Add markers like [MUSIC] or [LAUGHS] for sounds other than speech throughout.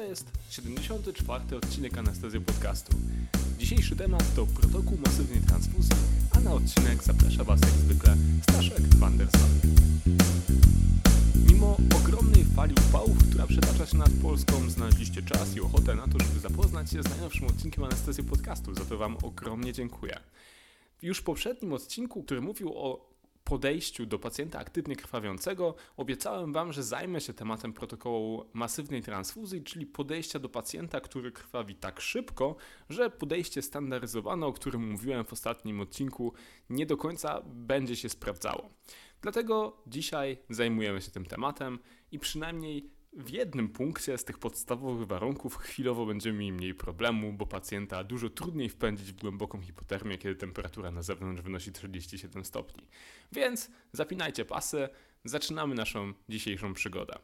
To jest 74. odcinek Anestezji Podcastu. Dzisiejszy temat to protokół masywnej transfuzji, a na odcinek zaprasza Was jak zwykle Staszek van der Sar. Mimo ogromnej fali upałów, która przetacza się nad Polską, znaleźliście czas i ochotę na to, żeby zapoznać się z najnowszym odcinkiem Anestezji Podcastu. Za to Wam ogromnie dziękuję. Już w poprzednim odcinku, który mówił o podejściu do pacjenta aktywnie krwawiącego obiecałem Wam, że zajmę się tematem protokołu masywnej transfuzji, czyli podejścia do pacjenta, który krwawi tak szybko, że podejście standaryzowane, o którym mówiłem w ostatnim odcinku, nie do końca będzie się sprawdzało. Dlatego dzisiaj zajmujemy się tym tematem i przynajmniej w jednym punkcie z tych podstawowych warunków chwilowo będziemy mieli mniej problemu, bo pacjenta dużo trudniej wpędzić w głęboką hipotermię, kiedy temperatura na zewnątrz wynosi 37 stopni. Więc zapinajcie pasy, zaczynamy naszą dzisiejszą przygodę.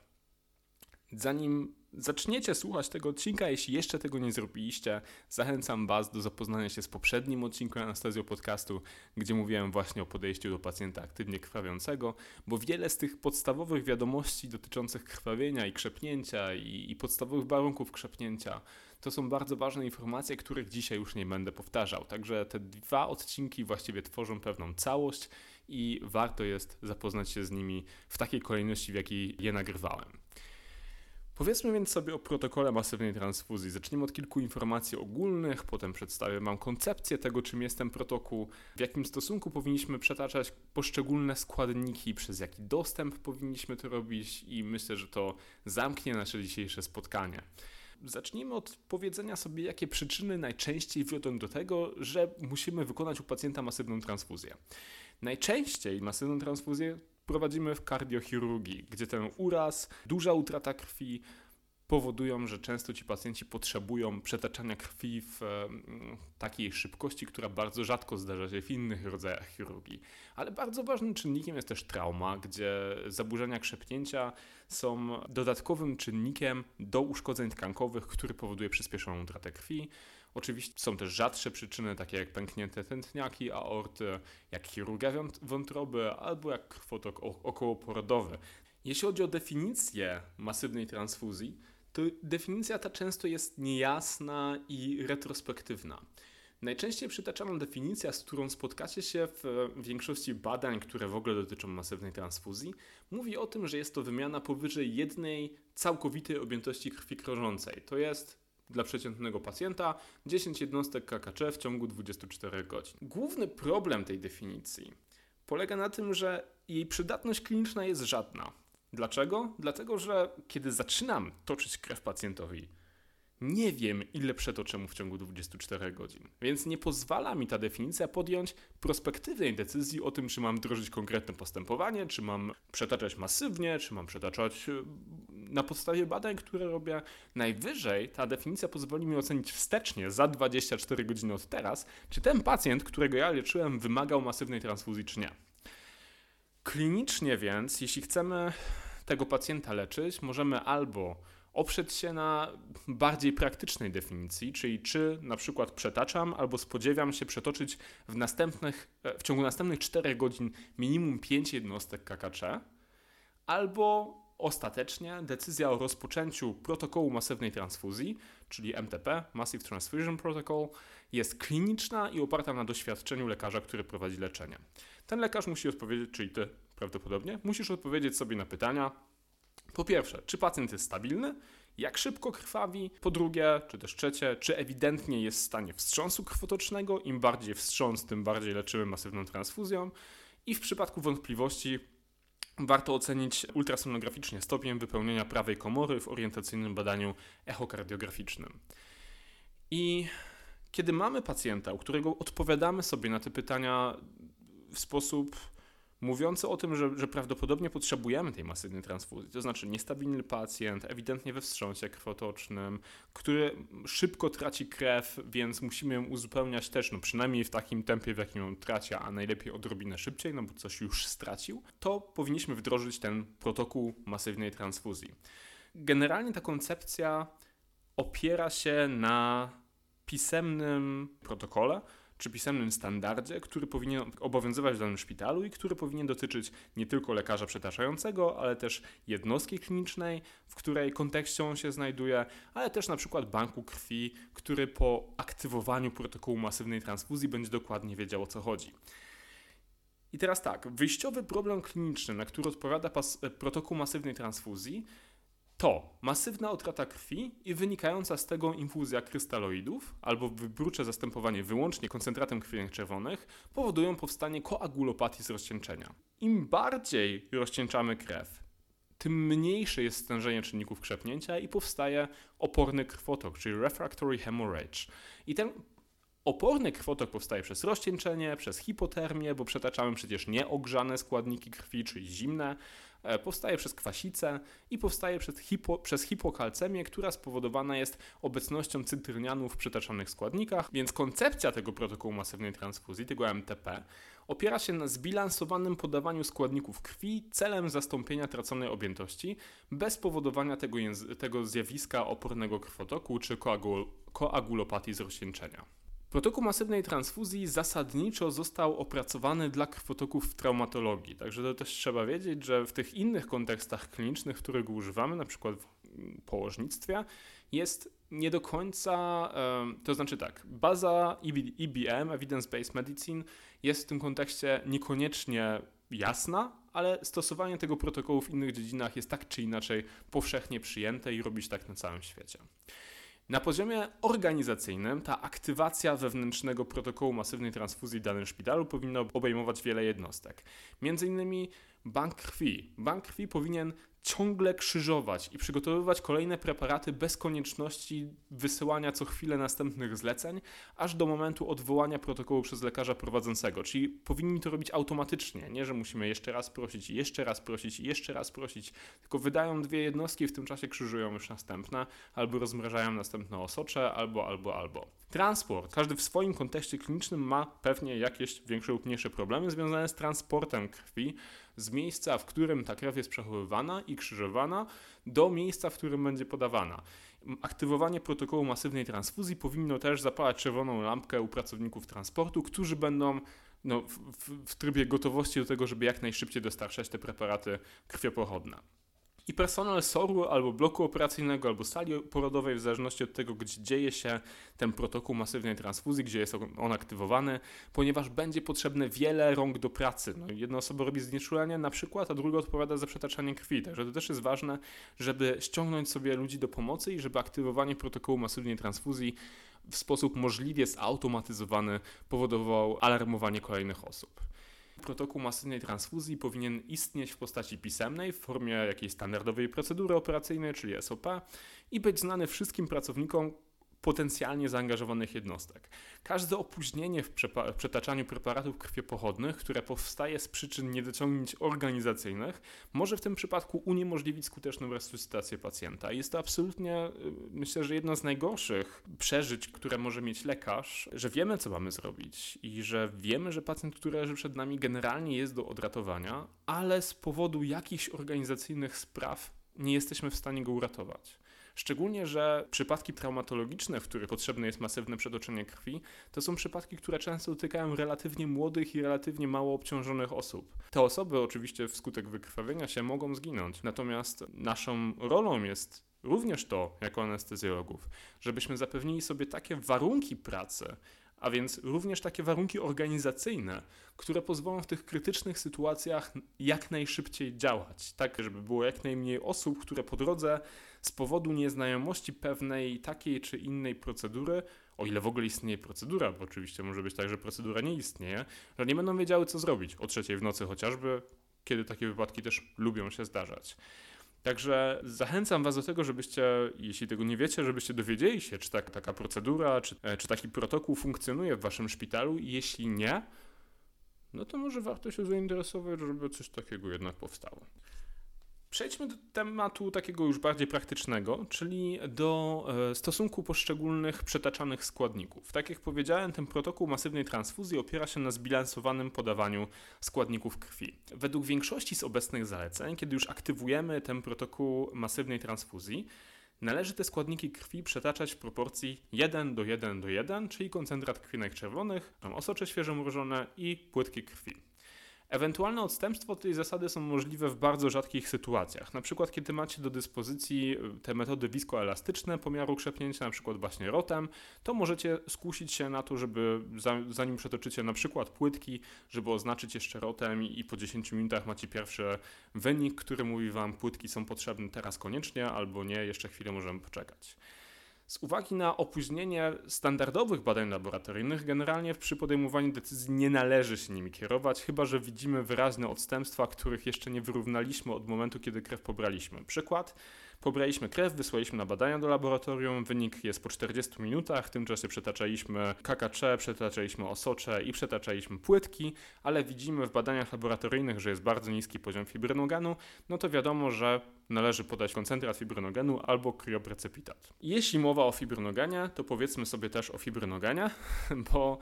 Zanim zaczniecie słuchać tego odcinka, jeśli jeszcze tego nie zrobiliście, zachęcam Was do zapoznania się z poprzednim odcinkiem Anastazjo Podcastu, gdzie mówiłem właśnie o podejściu do pacjenta aktywnie krwawiącego, bo wiele z tych podstawowych wiadomości dotyczących krwawienia i krzepnięcia i, i podstawowych warunków krzepnięcia to są bardzo ważne informacje, których dzisiaj już nie będę powtarzał. Także te dwa odcinki właściwie tworzą pewną całość i warto jest zapoznać się z nimi w takiej kolejności, w jakiej je nagrywałem. Powiedzmy więc sobie o protokole masywnej transfuzji. Zacznijmy od kilku informacji ogólnych, potem przedstawię Wam koncepcję tego, czym jest ten protokół, w jakim stosunku powinniśmy przetaczać poszczególne składniki, przez jaki dostęp powinniśmy to robić i myślę, że to zamknie nasze dzisiejsze spotkanie. Zacznijmy od powiedzenia sobie, jakie przyczyny najczęściej wiodą do tego, że musimy wykonać u pacjenta masywną transfuzję. Najczęściej masywną transfuzję prowadzimy w kardiochirurgii, gdzie ten uraz, duża utrata krwi powodują, że często ci pacjenci potrzebują przetaczania krwi w takiej szybkości, która bardzo rzadko zdarza się w innych rodzajach chirurgii. Ale bardzo ważnym czynnikiem jest też trauma, gdzie zaburzenia krzepnięcia są dodatkowym czynnikiem do uszkodzeń tkankowych, który powoduje przyspieszoną utratę krwi. Oczywiście są też rzadsze przyczyny, takie jak pęknięte tętniaki aorty, jak chirurgia wątroby albo jak krwotok okołoporodowy. Jeśli chodzi o definicję masywnej transfuzji, to definicja ta często jest niejasna i retrospektywna. Najczęściej przytaczana definicja, z którą spotkacie się w większości badań, które w ogóle dotyczą masywnej transfuzji, mówi o tym, że jest to wymiana powyżej jednej całkowitej objętości krwi krążącej. To jest dla przeciętnego pacjenta 10 jednostek KKC w ciągu 24 godzin. Główny problem tej definicji polega na tym, że jej przydatność kliniczna jest żadna. Dlaczego? Dlatego, że kiedy zaczynam toczyć krew pacjentowi, nie wiem, ile przetoczę mu w ciągu 24 godzin. Więc nie pozwala mi ta definicja podjąć prospektywnej decyzji o tym, czy mam wdrożyć konkretne postępowanie, czy mam przetaczać masywnie, czy mam przetaczać e, na podstawie badań, które robię. Najwyżej ta definicja pozwoli mi ocenić wstecznie za 24 godziny od teraz, czy ten pacjent, którego ja leczyłem, wymagał masywnej transfuzji, czy nie. Klinicznie więc, jeśli chcemy tego pacjenta leczyć, możemy albo oprzeć się na bardziej praktycznej definicji, czyli czy na przykład przetaczam albo spodziewam się przetoczyć w, następnych, w ciągu następnych 4 godzin minimum 5 jednostek KKC, albo ostatecznie decyzja o rozpoczęciu protokołu masywnej transfuzji, czyli MTP, Massive Transfusion Protocol, jest kliniczna i oparta na doświadczeniu lekarza, który prowadzi leczenie. Ten lekarz musi odpowiedzieć, czyli ty prawdopodobnie, musisz odpowiedzieć sobie na pytania, po pierwsze, czy pacjent jest stabilny? Jak szybko krwawi? Po drugie, czy też trzecie, czy ewidentnie jest w stanie wstrząsu krwotocznego? Im bardziej wstrząs, tym bardziej leczymy masywną transfuzją. I w przypadku wątpliwości warto ocenić ultrasonograficznie stopień wypełnienia prawej komory w orientacyjnym badaniu echokardiograficznym. I kiedy mamy pacjenta, u którego odpowiadamy sobie na te pytania w sposób mówiący o tym, że, że prawdopodobnie potrzebujemy tej masywnej transfuzji. To znaczy niestabilny pacjent, ewidentnie we wstrząsie krwotocznym, który szybko traci krew, więc musimy ją uzupełniać też, no przynajmniej w takim tempie, w jakim ją traci, a najlepiej odrobinę szybciej, no bo coś już stracił, to powinniśmy wdrożyć ten protokół masywnej transfuzji. Generalnie ta koncepcja opiera się na pisemnym protokole, czy pisemnym standardzie, który powinien obowiązywać w danym szpitalu i który powinien dotyczyć nie tylko lekarza przetaczającego, ale też jednostki klinicznej, w której kontekście on się znajduje, ale też na przykład banku krwi, który po aktywowaniu protokołu masywnej transfuzji będzie dokładnie wiedział o co chodzi. I teraz tak, wyjściowy problem kliniczny, na który odpowiada protokół masywnej transfuzji, to masywna utrata krwi i wynikająca z tego infuzja krystaloidów albo wybrócze zastępowanie wyłącznie koncentratem krwinek czerwonych powodują powstanie koagulopatii z rozcieńczenia. Im bardziej rozcieńczamy krew, tym mniejsze jest stężenie czynników krzepnięcia i powstaje oporny krwotok, czyli refractory hemorrhage. I ten Oporny krwotok powstaje przez rozcieńczenie, przez hipotermię, bo przetaczamy przecież nieogrzane składniki krwi, czyli zimne, powstaje przez kwasicę i powstaje przez, hipo, przez hipokalcemię, która spowodowana jest obecnością cytrynianu w przytaczanych składnikach, więc koncepcja tego protokołu masywnej transfuzji, tego MTP, opiera się na zbilansowanym podawaniu składników krwi celem zastąpienia traconej objętości bez powodowania tego, tego zjawiska opornego krwotoku czy koagul koagulopatii z. Protokół masywnej transfuzji zasadniczo został opracowany dla krwotoków w traumatologii, także to też trzeba wiedzieć, że w tych innych kontekstach klinicznych, w których używamy, na przykład w położnictwie, jest nie do końca, to znaczy tak, baza EBM, Evidence-Based Medicine, jest w tym kontekście niekoniecznie jasna, ale stosowanie tego protokołu w innych dziedzinach jest tak czy inaczej powszechnie przyjęte i robić tak na całym świecie. Na poziomie organizacyjnym ta aktywacja wewnętrznego protokołu masywnej transfuzji w danym szpitalu powinna obejmować wiele jednostek. Między innymi bank krwi. Bank krwi powinien ciągle krzyżować i przygotowywać kolejne preparaty bez konieczności wysyłania co chwilę następnych zleceń, aż do momentu odwołania protokołu przez lekarza prowadzącego. Czyli powinni to robić automatycznie, nie że musimy jeszcze raz prosić, jeszcze raz prosić, jeszcze raz prosić, tylko wydają dwie jednostki, w tym czasie krzyżują już następne, albo rozmrażają następne osocze, albo, albo, albo. Transport. Każdy w swoim kontekście klinicznym ma pewnie jakieś większe lub mniejsze problemy związane z transportem krwi z miejsca, w którym ta krew jest przechowywana i krzyżowana, do miejsca, w którym będzie podawana. Aktywowanie protokołu masywnej transfuzji powinno też zapalać czerwoną lampkę u pracowników transportu, którzy będą no, w, w, w trybie gotowości do tego, żeby jak najszybciej dostarczać te preparaty krwiopochodne i personel SOR-u albo bloku operacyjnego, albo sali porodowej, w zależności od tego, gdzie dzieje się ten protokół masywnej transfuzji, gdzie jest on aktywowany, ponieważ będzie potrzebne wiele rąk do pracy. No, jedna osoba robi znieczulenie na przykład, a druga odpowiada za przetaczanie krwi. Także to też jest ważne, żeby ściągnąć sobie ludzi do pomocy i żeby aktywowanie protokołu masywnej transfuzji w sposób możliwie zautomatyzowany powodował alarmowanie kolejnych osób. Protokół masywnej transfuzji powinien istnieć w postaci pisemnej, w formie jakiejś standardowej procedury operacyjnej, czyli SOP, i być znany wszystkim pracownikom, potencjalnie zaangażowanych jednostek. Każde opóźnienie w, przetaczaniu preparatów krwiopochodnych, które powstaje z przyczyn niedociągnięć organizacyjnych, może w tym przypadku uniemożliwić skuteczną resuscytację pacjenta. Jest to absolutnie, y, myślę, że jedno z najgorszych przeżyć, które może mieć lekarz, że wiemy, co mamy zrobić i że wiemy, że pacjent, który leży przed nami, generalnie jest do odratowania, ale z powodu jakichś organizacyjnych spraw nie jesteśmy w stanie go uratować. Szczególnie, że przypadki traumatologiczne, w których potrzebne jest masywne przetoczenie krwi, to są przypadki, które często dotykają relatywnie młodych i relatywnie mało obciążonych osób. Te osoby oczywiście wskutek wykrwawienia się mogą zginąć, natomiast naszą rolą jest również to, jako anestezjologów, żebyśmy zapewnili sobie takie warunki pracy, a więc również takie warunki organizacyjne, które pozwolą w tych krytycznych sytuacjach jak najszybciej działać, tak żeby było jak najmniej osób, które po drodze z powodu nieznajomości pewnej takiej czy innej procedury, o ile w ogóle istnieje procedura, bo oczywiście może być tak, że procedura nie istnieje, że nie będą wiedziały, co zrobić o trzeciej w nocy chociażby, kiedy takie wypadki też lubią się zdarzać. Także zachęcam Was do tego, żebyście, jeśli tego nie wiecie, żebyście dowiedzieli się, czy tak, taka procedura, czy, e, czy taki protokół funkcjonuje w Waszym szpitalu jeśli nie, no to może warto się zainteresować, żeby coś takiego jednak powstało. Przejdźmy do tematu takiego już bardziej praktycznego, czyli do e, stosunku poszczególnych przetaczanych składników. Tak jak powiedziałem, ten protokół masywnej transfuzji opiera się na zbilansowanym podawaniu składników krwi. Według większości z obecnych zaleceń, kiedy już aktywujemy ten protokół masywnej transfuzji, Należy te składniki krwi przetaczać w proporcji 1 do 1 do 1, czyli koncentrat krwinek czerwonych, osocze świeżo mrożone i płytki krwi. Ewentualne odstępstwo od tej zasady są możliwe w bardzo rzadkich sytuacjach. Na przykład, kiedy macie do dyspozycji y, te metody wiskoelastyczne pomiaru krzepnięcia, na przykład właśnie rotem, to możecie skusić się na to, żeby zanim przetoczycie na przykład płytki, żeby oznaczyć jeszcze rotem i po 10 minutach macie pierwszy wynik, który mówi wam płytki są potrzebne teraz koniecznie albo nie, jeszcze chwilę możemy poczekać. Z uwagi na opóźnienie standardowych badań laboratoryjnych, generalnie przy podejmowaniu decyzji nie należy się nimi kierować, chyba że widzimy wyraźne odstępstwa, których jeszcze nie wyrównaliśmy od momentu, kiedy krew pobraliśmy. Przykład Pobraliśmy krew, wysłaliśmy na badania do laboratorium, wynik jest po 40 minutach, w tym czasie przetaczaliśmy KKC, przetaczaliśmy osocze i przetaczaliśmy płytki, ale widzimy w badaniach laboratoryjnych, że jest bardzo niski poziom fibrynogenu, no to wiadomo, że należy podać koncentrat fibrynogenu albo krioprecepitat. Jeśli mowa o fibrynogenie, to powiedzmy sobie też o fibrynogenie, [LAUGHS] bo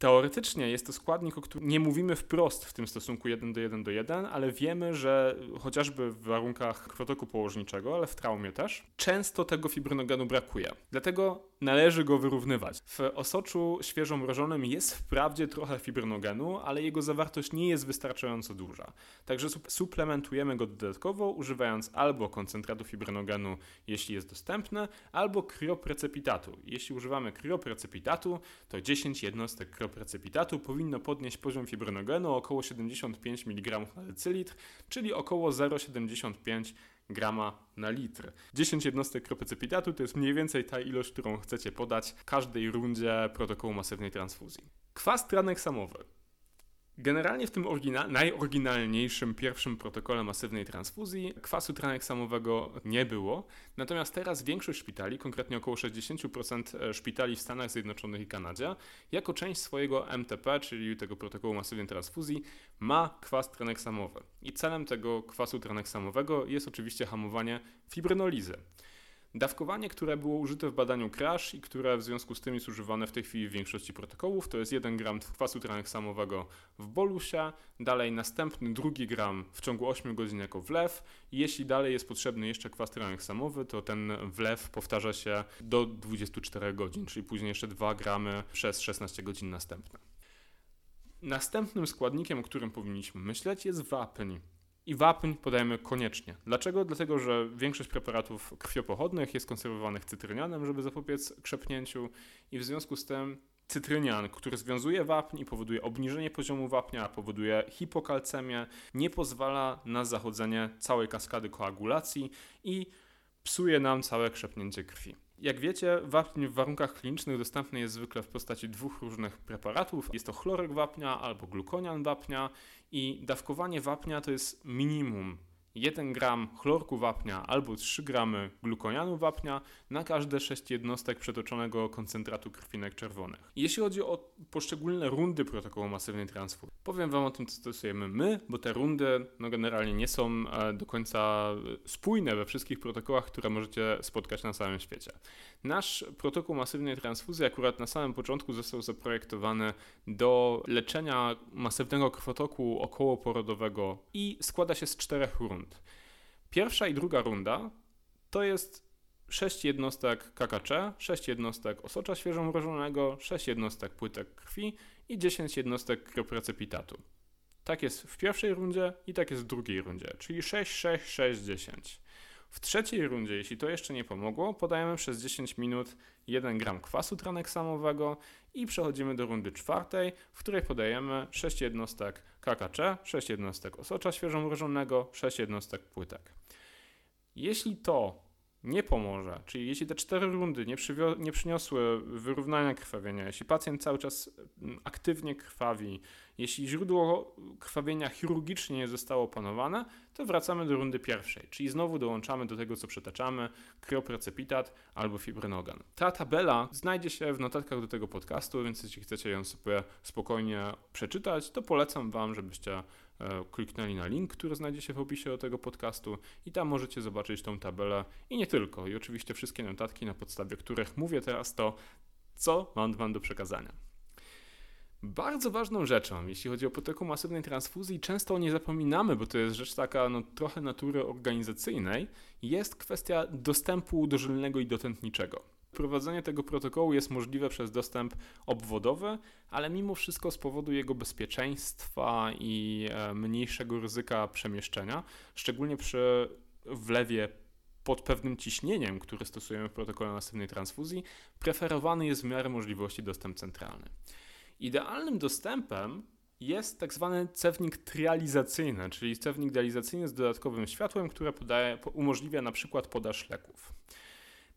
Teoretycznie jest to składnik, o którym nie mówimy wprost w tym stosunku 1 do 1 do 1, ale wiemy, że chociażby w warunkach krwotoku położniczego, ale w traumie też, często tego fibrynogenu brakuje. Dlatego należy go wyrównywać. W osoczu świeżo mrożonym jest wprawdzie trochę fibrynogenu, ale jego zawartość nie jest wystarczająco duża. Także suplementujemy go dodatkowo, używając albo koncentratu fibrynogenu, jeśli jest dostępny, albo krioprecepitatu. Jeśli używamy krioprecepitatu, to 10 jednostek krioprecepitatu powinno podnieść poziom fibrynogenu o około 75 mg na decylitr, czyli około 0,75 grama na litr. 10 jednostek kropecypitatu to jest mniej więcej ta ilość, którą chcecie podać każdej rundzie protokołu masywnej transfuzji. Kwas tranek samowy. Generalnie w tym najoryginalniejszym pierwszym protokole masywnej transfuzji kwasu traneksamowego nie było, natomiast teraz większość szpitali, konkretnie około 60% e, szpitali w Stanach Zjednoczonych i Kanadzie, jako część swojego MTP, czyli tego protokołu masywnej transfuzji, ma kwas traneksamowy. I celem tego kwasu traneksamowego jest oczywiście hamowanie fibrinolizy. Dawkowanie, które było użyte w badaniu CRASH i które w związku z tym jest używane w tej chwili w większości protokołów, to jest 1 gram kwasu traneksamowego w bolusie, dalej następny drugi gram w ciągu 8 godzin jako wlew. Jeśli dalej jest potrzebny jeszcze kwas traneksamowy, to ten wlew powtarza się do 24 godzin, czyli później jeszcze 2 gramy przez 16 godzin następne. Następnym składnikiem, o którym powinniśmy myśleć, jest wapń i wapń podajemy koniecznie. Dlaczego? Dlatego, że większość preparatów krwiopochodnych jest konserwowanych cytrynianem, żeby zapobiec krzepnięciu i w związku z tym cytrynian, który związuje wapń i powoduje obniżenie poziomu wapnia, powoduje hipokalcemię, nie pozwala na zachodzenie całej kaskady koagulacji i psuje nam całe krzepnięcie krwi. Jak wiecie, wapń w warunkach klinicznych dostępny jest zwykle w postaci dwóch różnych preparatów. Jest to chlorek wapnia albo glukonian wapnia i dawkowanie wapnia to jest minimum 1 gram chlorku wapnia albo 3 gramy glukonianu wapnia na każde 6 jednostek przetoczonego koncentratu krwinek czerwonych. Jeśli chodzi o poszczególne rundy protokołu masywnej transfuzji, powiem Wam o tym, co stosujemy my, bo te rundy no, generalnie nie są e, do końca spójne we wszystkich protokołach, które możecie spotkać na całym świecie. Nasz protokół masywnej transfuzji akurat na samym początku został zaprojektowany do leczenia masywnego krwotoku okołoporodowego i składa się z czterech rund. Pierwsza i druga runda to jest 6 jednostek KKC, 6 jednostek osocza świeżo mrożonego, 6 jednostek płytek krwi i 10 jednostek kroprecepitatu. Tak jest w pierwszej rundzie i tak jest w drugiej rundzie, czyli 6, 6, 6, 10. W trzeciej rundzie, jeśli to jeszcze nie pomogło, podajemy przez 10 minut 1 gram kwasu traneksamowego i przechodzimy do rundy czwartej, w której podajemy 6 jednostek KKC, 6 jednostek osocza świeżo mrożonego, 6 jednostek płytek. Jeśli to nie pomoże, czyli jeśli te cztery rundy nie, nie przyniosły wyrównania krwawienia, jeśli pacjent cały czas mm, aktywnie krwawi, jeśli źródło krwawienia chirurgicznie nie zostało opanowane, to wracamy do rundy pierwszej, czyli znowu dołączamy do tego, co przetaczamy, krioprecepitat albo fibrynogen. Ta tabela znajdzie się w notatkach do tego podcastu, więc jeśli chcecie ją sobie spokojnie przeczytać, to polecam Wam, żebyście kliknęli na link, który znajdzie się w opisie do tego podcastu i tam możecie zobaczyć tą tabelę i nie tylko. I oczywiście wszystkie notatki, na podstawie których mówię teraz to, co mam Wam do przekazania. Bardzo ważną rzeczą, jeśli chodzi o protokół masywnej transfuzji, często o nie zapominamy, bo to jest rzecz taka no, trochę natury organizacyjnej, jest kwestia dostępu dożylnego i dotętniczego. Prowadzenie tego protokołu jest możliwe przez dostęp obwodowy, ale mimo wszystko z powodu jego bezpieczeństwa i e, mniejszego ryzyka przemieszczenia, szczególnie przy wlewie pod pewnym ciśnieniem, które stosujemy w protokole masywnej transfuzji, preferowany jest w miarę możliwości dostęp centralny. Idealnym dostępem jest tak zwany cewnik trializacyjny, czyli cewnik dializacyjny z dodatkowym światłem, które podaje, umożliwia na przykład podaż leków.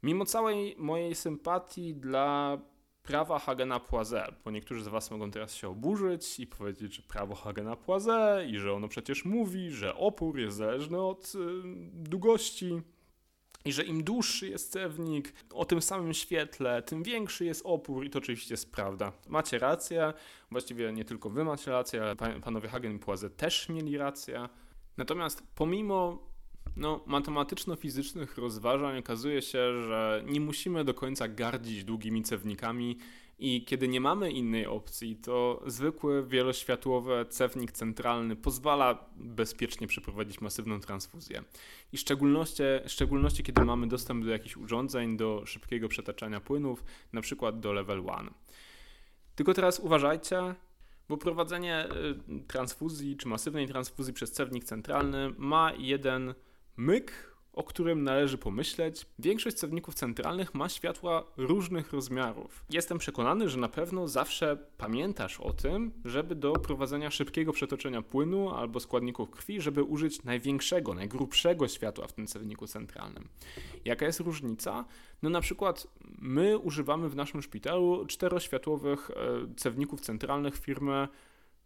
Mimo całej mojej sympatii dla prawa Hagena-Poiseuille, bo niektórzy z Was mogą teraz się oburzyć i powiedzieć, że prawo Hagena-Poiseuille i że ono przecież mówi, że opór jest zależny od y, długości i że im dłuższy jest cewnik o tym samym świetle, tym większy jest opór i to oczywiście jest prawda. Macie rację, właściwie nie tylko wy macie rację, ale panowie Hagen i Poiseuille też mieli rację. Natomiast pomimo no, matematyczno-fizycznych rozważań okazuje się, że nie musimy do końca gardzić długimi cewnikami i kiedy nie mamy innej opcji, to zwykły wieloświatłowy cewnik centralny pozwala bezpiecznie przeprowadzić masywną transfuzję. I w szczególności, w szczególności kiedy mamy dostęp do jakichś urządzeń, do szybkiego przetaczania płynów, na przykład do level 1. Tylko teraz uważajcie, bo prowadzenie y, transfuzji czy masywnej transfuzji przez cewnik centralny ma jeden myk, o którym należy pomyśleć. Większość cewników centralnych ma światła różnych rozmiarów. Jestem przekonany, że na pewno zawsze pamiętasz o tym, żeby do prowadzenia szybkiego przetoczenia płynu albo składników krwi, żeby użyć największego, najgrubszego światła w tym cewniku centralnym. Jaka jest różnica? No na przykład my używamy w naszym szpitalu czteroświatłowych e, cewników centralnych firmy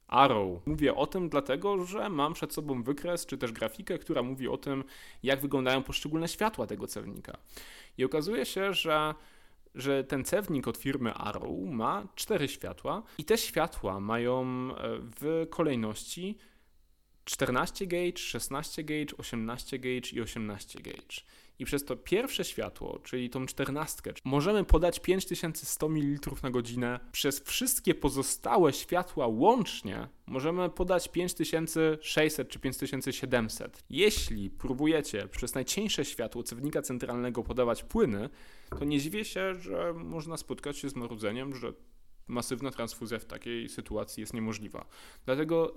Arrow. Mówię o tym dlatego, że mam przed sobą wykres czy też grafikę, która mówi o tym, jak wyglądają poszczególne światła tego cewnika. I okazuje się, że że ten cewnik od firmy Arrow ma cztery światła i te światła mają e, w kolejności 14 gauge, 16 gauge, 18 gauge i 18 gauge i przez to pierwsze światło, czyli tą czternastkę, możemy podać 5100 ml na godzinę. Przez wszystkie pozostałe światła łącznie możemy podać 5600 czy 5700. Jeśli próbujecie przez najcieńsze światło cewnika centralnego podawać płyny, to nie dziwię się, że można spotkać się z marudzeniem, że masywna transfuzja w takiej sytuacji jest niemożliwa. Dlatego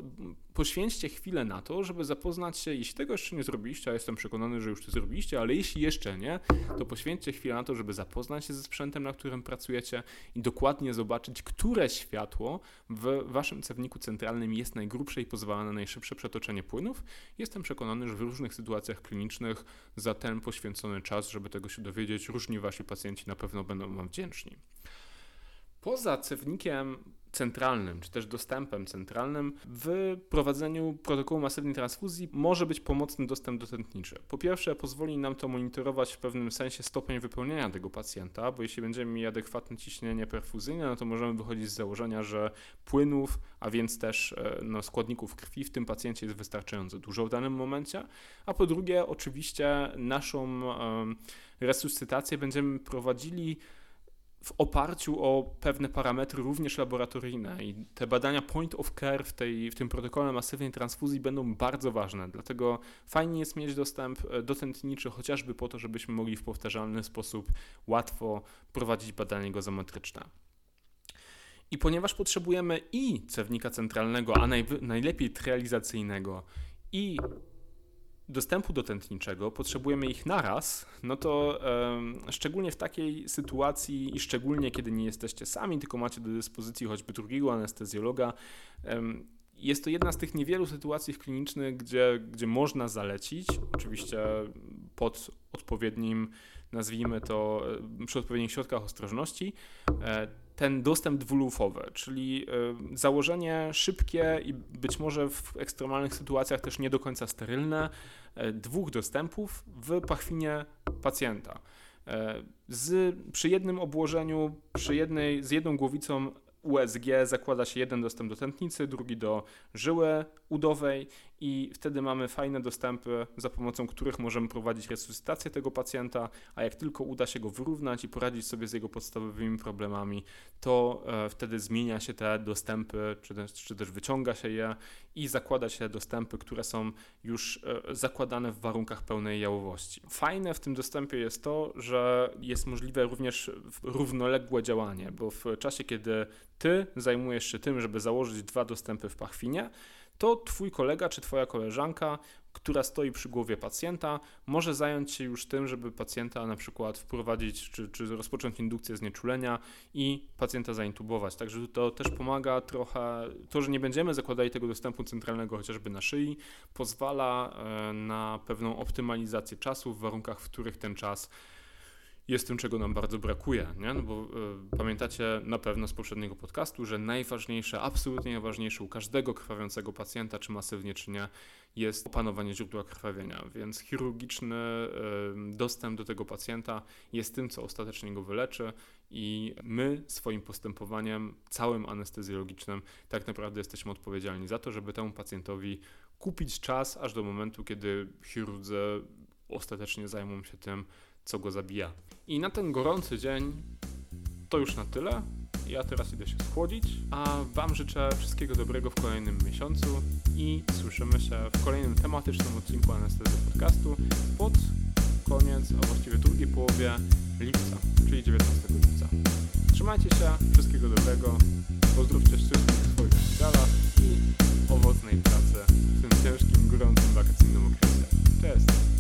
poświęćcie chwilę na to, żeby zapoznać się, jeśli tego jeszcze nie zrobiliście, a jestem przekonany, że już to zrobiliście, ale jeśli jeszcze nie, to poświęćcie chwilę na to, żeby zapoznać się ze sprzętem, na którym pracujecie i dokładnie zobaczyć, które światło w waszym cewniku centralnym jest najgrubsze i pozwala na najszybsze przetoczenie płynów. Jestem przekonany, że w różnych sytuacjach klinicznych za ten poświęcony czas, żeby tego się dowiedzieć, różni wasi pacjenci na pewno będą wam wdzięczni. Poza cewnikiem centralnym, czy też dostępem centralnym, w prowadzeniu protokołu masywnej transfuzji może być pomocny dostęp dotętniczy. Po pierwsze, pozwoli nam to monitorować w pewnym sensie stopień wypełnienia tego pacjenta, bo jeśli będziemy mieli adekwatne ciśnienie perfuzyjne, no to możemy wychodzić z założenia, że płynów, a więc też e, no, składników krwi w tym pacjencie jest wystarczająco dużo w danym momencie. A po drugie, oczywiście naszą um, resuscytację będziemy prowadzili w oparciu o pewne parametry również laboratoryjne i te badania point of care w, tej, w tym protokole masywnej transfuzji będą bardzo ważne, dlatego fajnie jest mieć dostęp e, do tętniczy chociażby po to, żebyśmy mogli w powtarzalny sposób łatwo prowadzić badanie gozometryczne. I ponieważ potrzebujemy i cewnika centralnego, a najlepiej trializacyjnego, i dostępu do tętniczego, potrzebujemy ich naraz, no to szczególnie w takiej sytuacji i szczególnie kiedy nie jesteście sami, tylko macie do dyspozycji choćby drugiego anestezjologa, jest to jedna z tych niewielu sytuacji klinicznych, gdzie, gdzie można zalecić, oczywiście pod odpowiednim, nazwijmy to, przy odpowiednich środkach ostrożności, e, ten dostęp dwulufowy, czyli założenie szybkie i być może w ekstremalnych sytuacjach też nie do końca sterylne dwóch dostępów w pachwinie pacjenta. Y, z, przy jednym obłożeniu, przy jednej, z jedną głowicą USG zakłada się jeden dostęp do tętnicy, drugi do żyły udowej i wtedy mamy fajne dostępy, za pomocą których możemy prowadzić resuscytację tego pacjenta, a jak tylko uda się go wyrównać i poradzić sobie z jego podstawowymi problemami, to e, wtedy zmienia się te dostępy, czy też, czy też wyciąga się je i zakłada się dostępy, które są już e, zakładane w warunkach pełnej jałowości. Fajne w tym dostępie jest to, że jest możliwe również równoległe działanie, bo w czasie, kiedy ty zajmujesz się tym, żeby założyć dwa dostępy w pachwinie, to twój kolega czy twoja koleżanka, która stoi przy głowie pacjenta, może zająć się już tym, żeby pacjenta na przykład wprowadzić czy, czy rozpocząć indukcję znieczulenia i pacjenta zaintubować. Także to też pomaga trochę, to, że nie będziemy zakładali tego dostępu centralnego chociażby na szyi, pozwala e, na pewną optymalizację czasu w warunkach, w których ten czas jest tym, czego nam bardzo brakuje, nie? No bo y, pamiętacie na pewno z poprzedniego podcastu, że najważniejsze, absolutnie najważniejsze u każdego krwawiącego pacjenta, czy masywnie, czy nie, jest opanowanie źródła krwawienia, więc chirurgiczny y, dostęp do tego pacjenta jest tym, co ostatecznie go wyleczy i my swoim postępowaniem, całym anestezjologicznym, tak naprawdę jesteśmy odpowiedzialni za to, żeby temu pacjentowi kupić czas aż do momentu, kiedy chirurdzy ostatecznie zajmą się tym, co go zabija. I na ten gorący dzień to już na tyle. Ja teraz idę się schłodzić, a Wam życzę wszystkiego dobrego w kolejnym miesiącu i słyszymy się w kolejnym tematycznym odcinku Anestezy Podcastu pod koniec, a właściwie drugiej połowie lipca, czyli 19 lipca. Trzymajcie się, wszystkiego dobrego, pozdrówcie wszystkich w swoich szpitalach i owocnej pracy w tym ciężkim, gorącym wakacyjnym okresie. Cześć!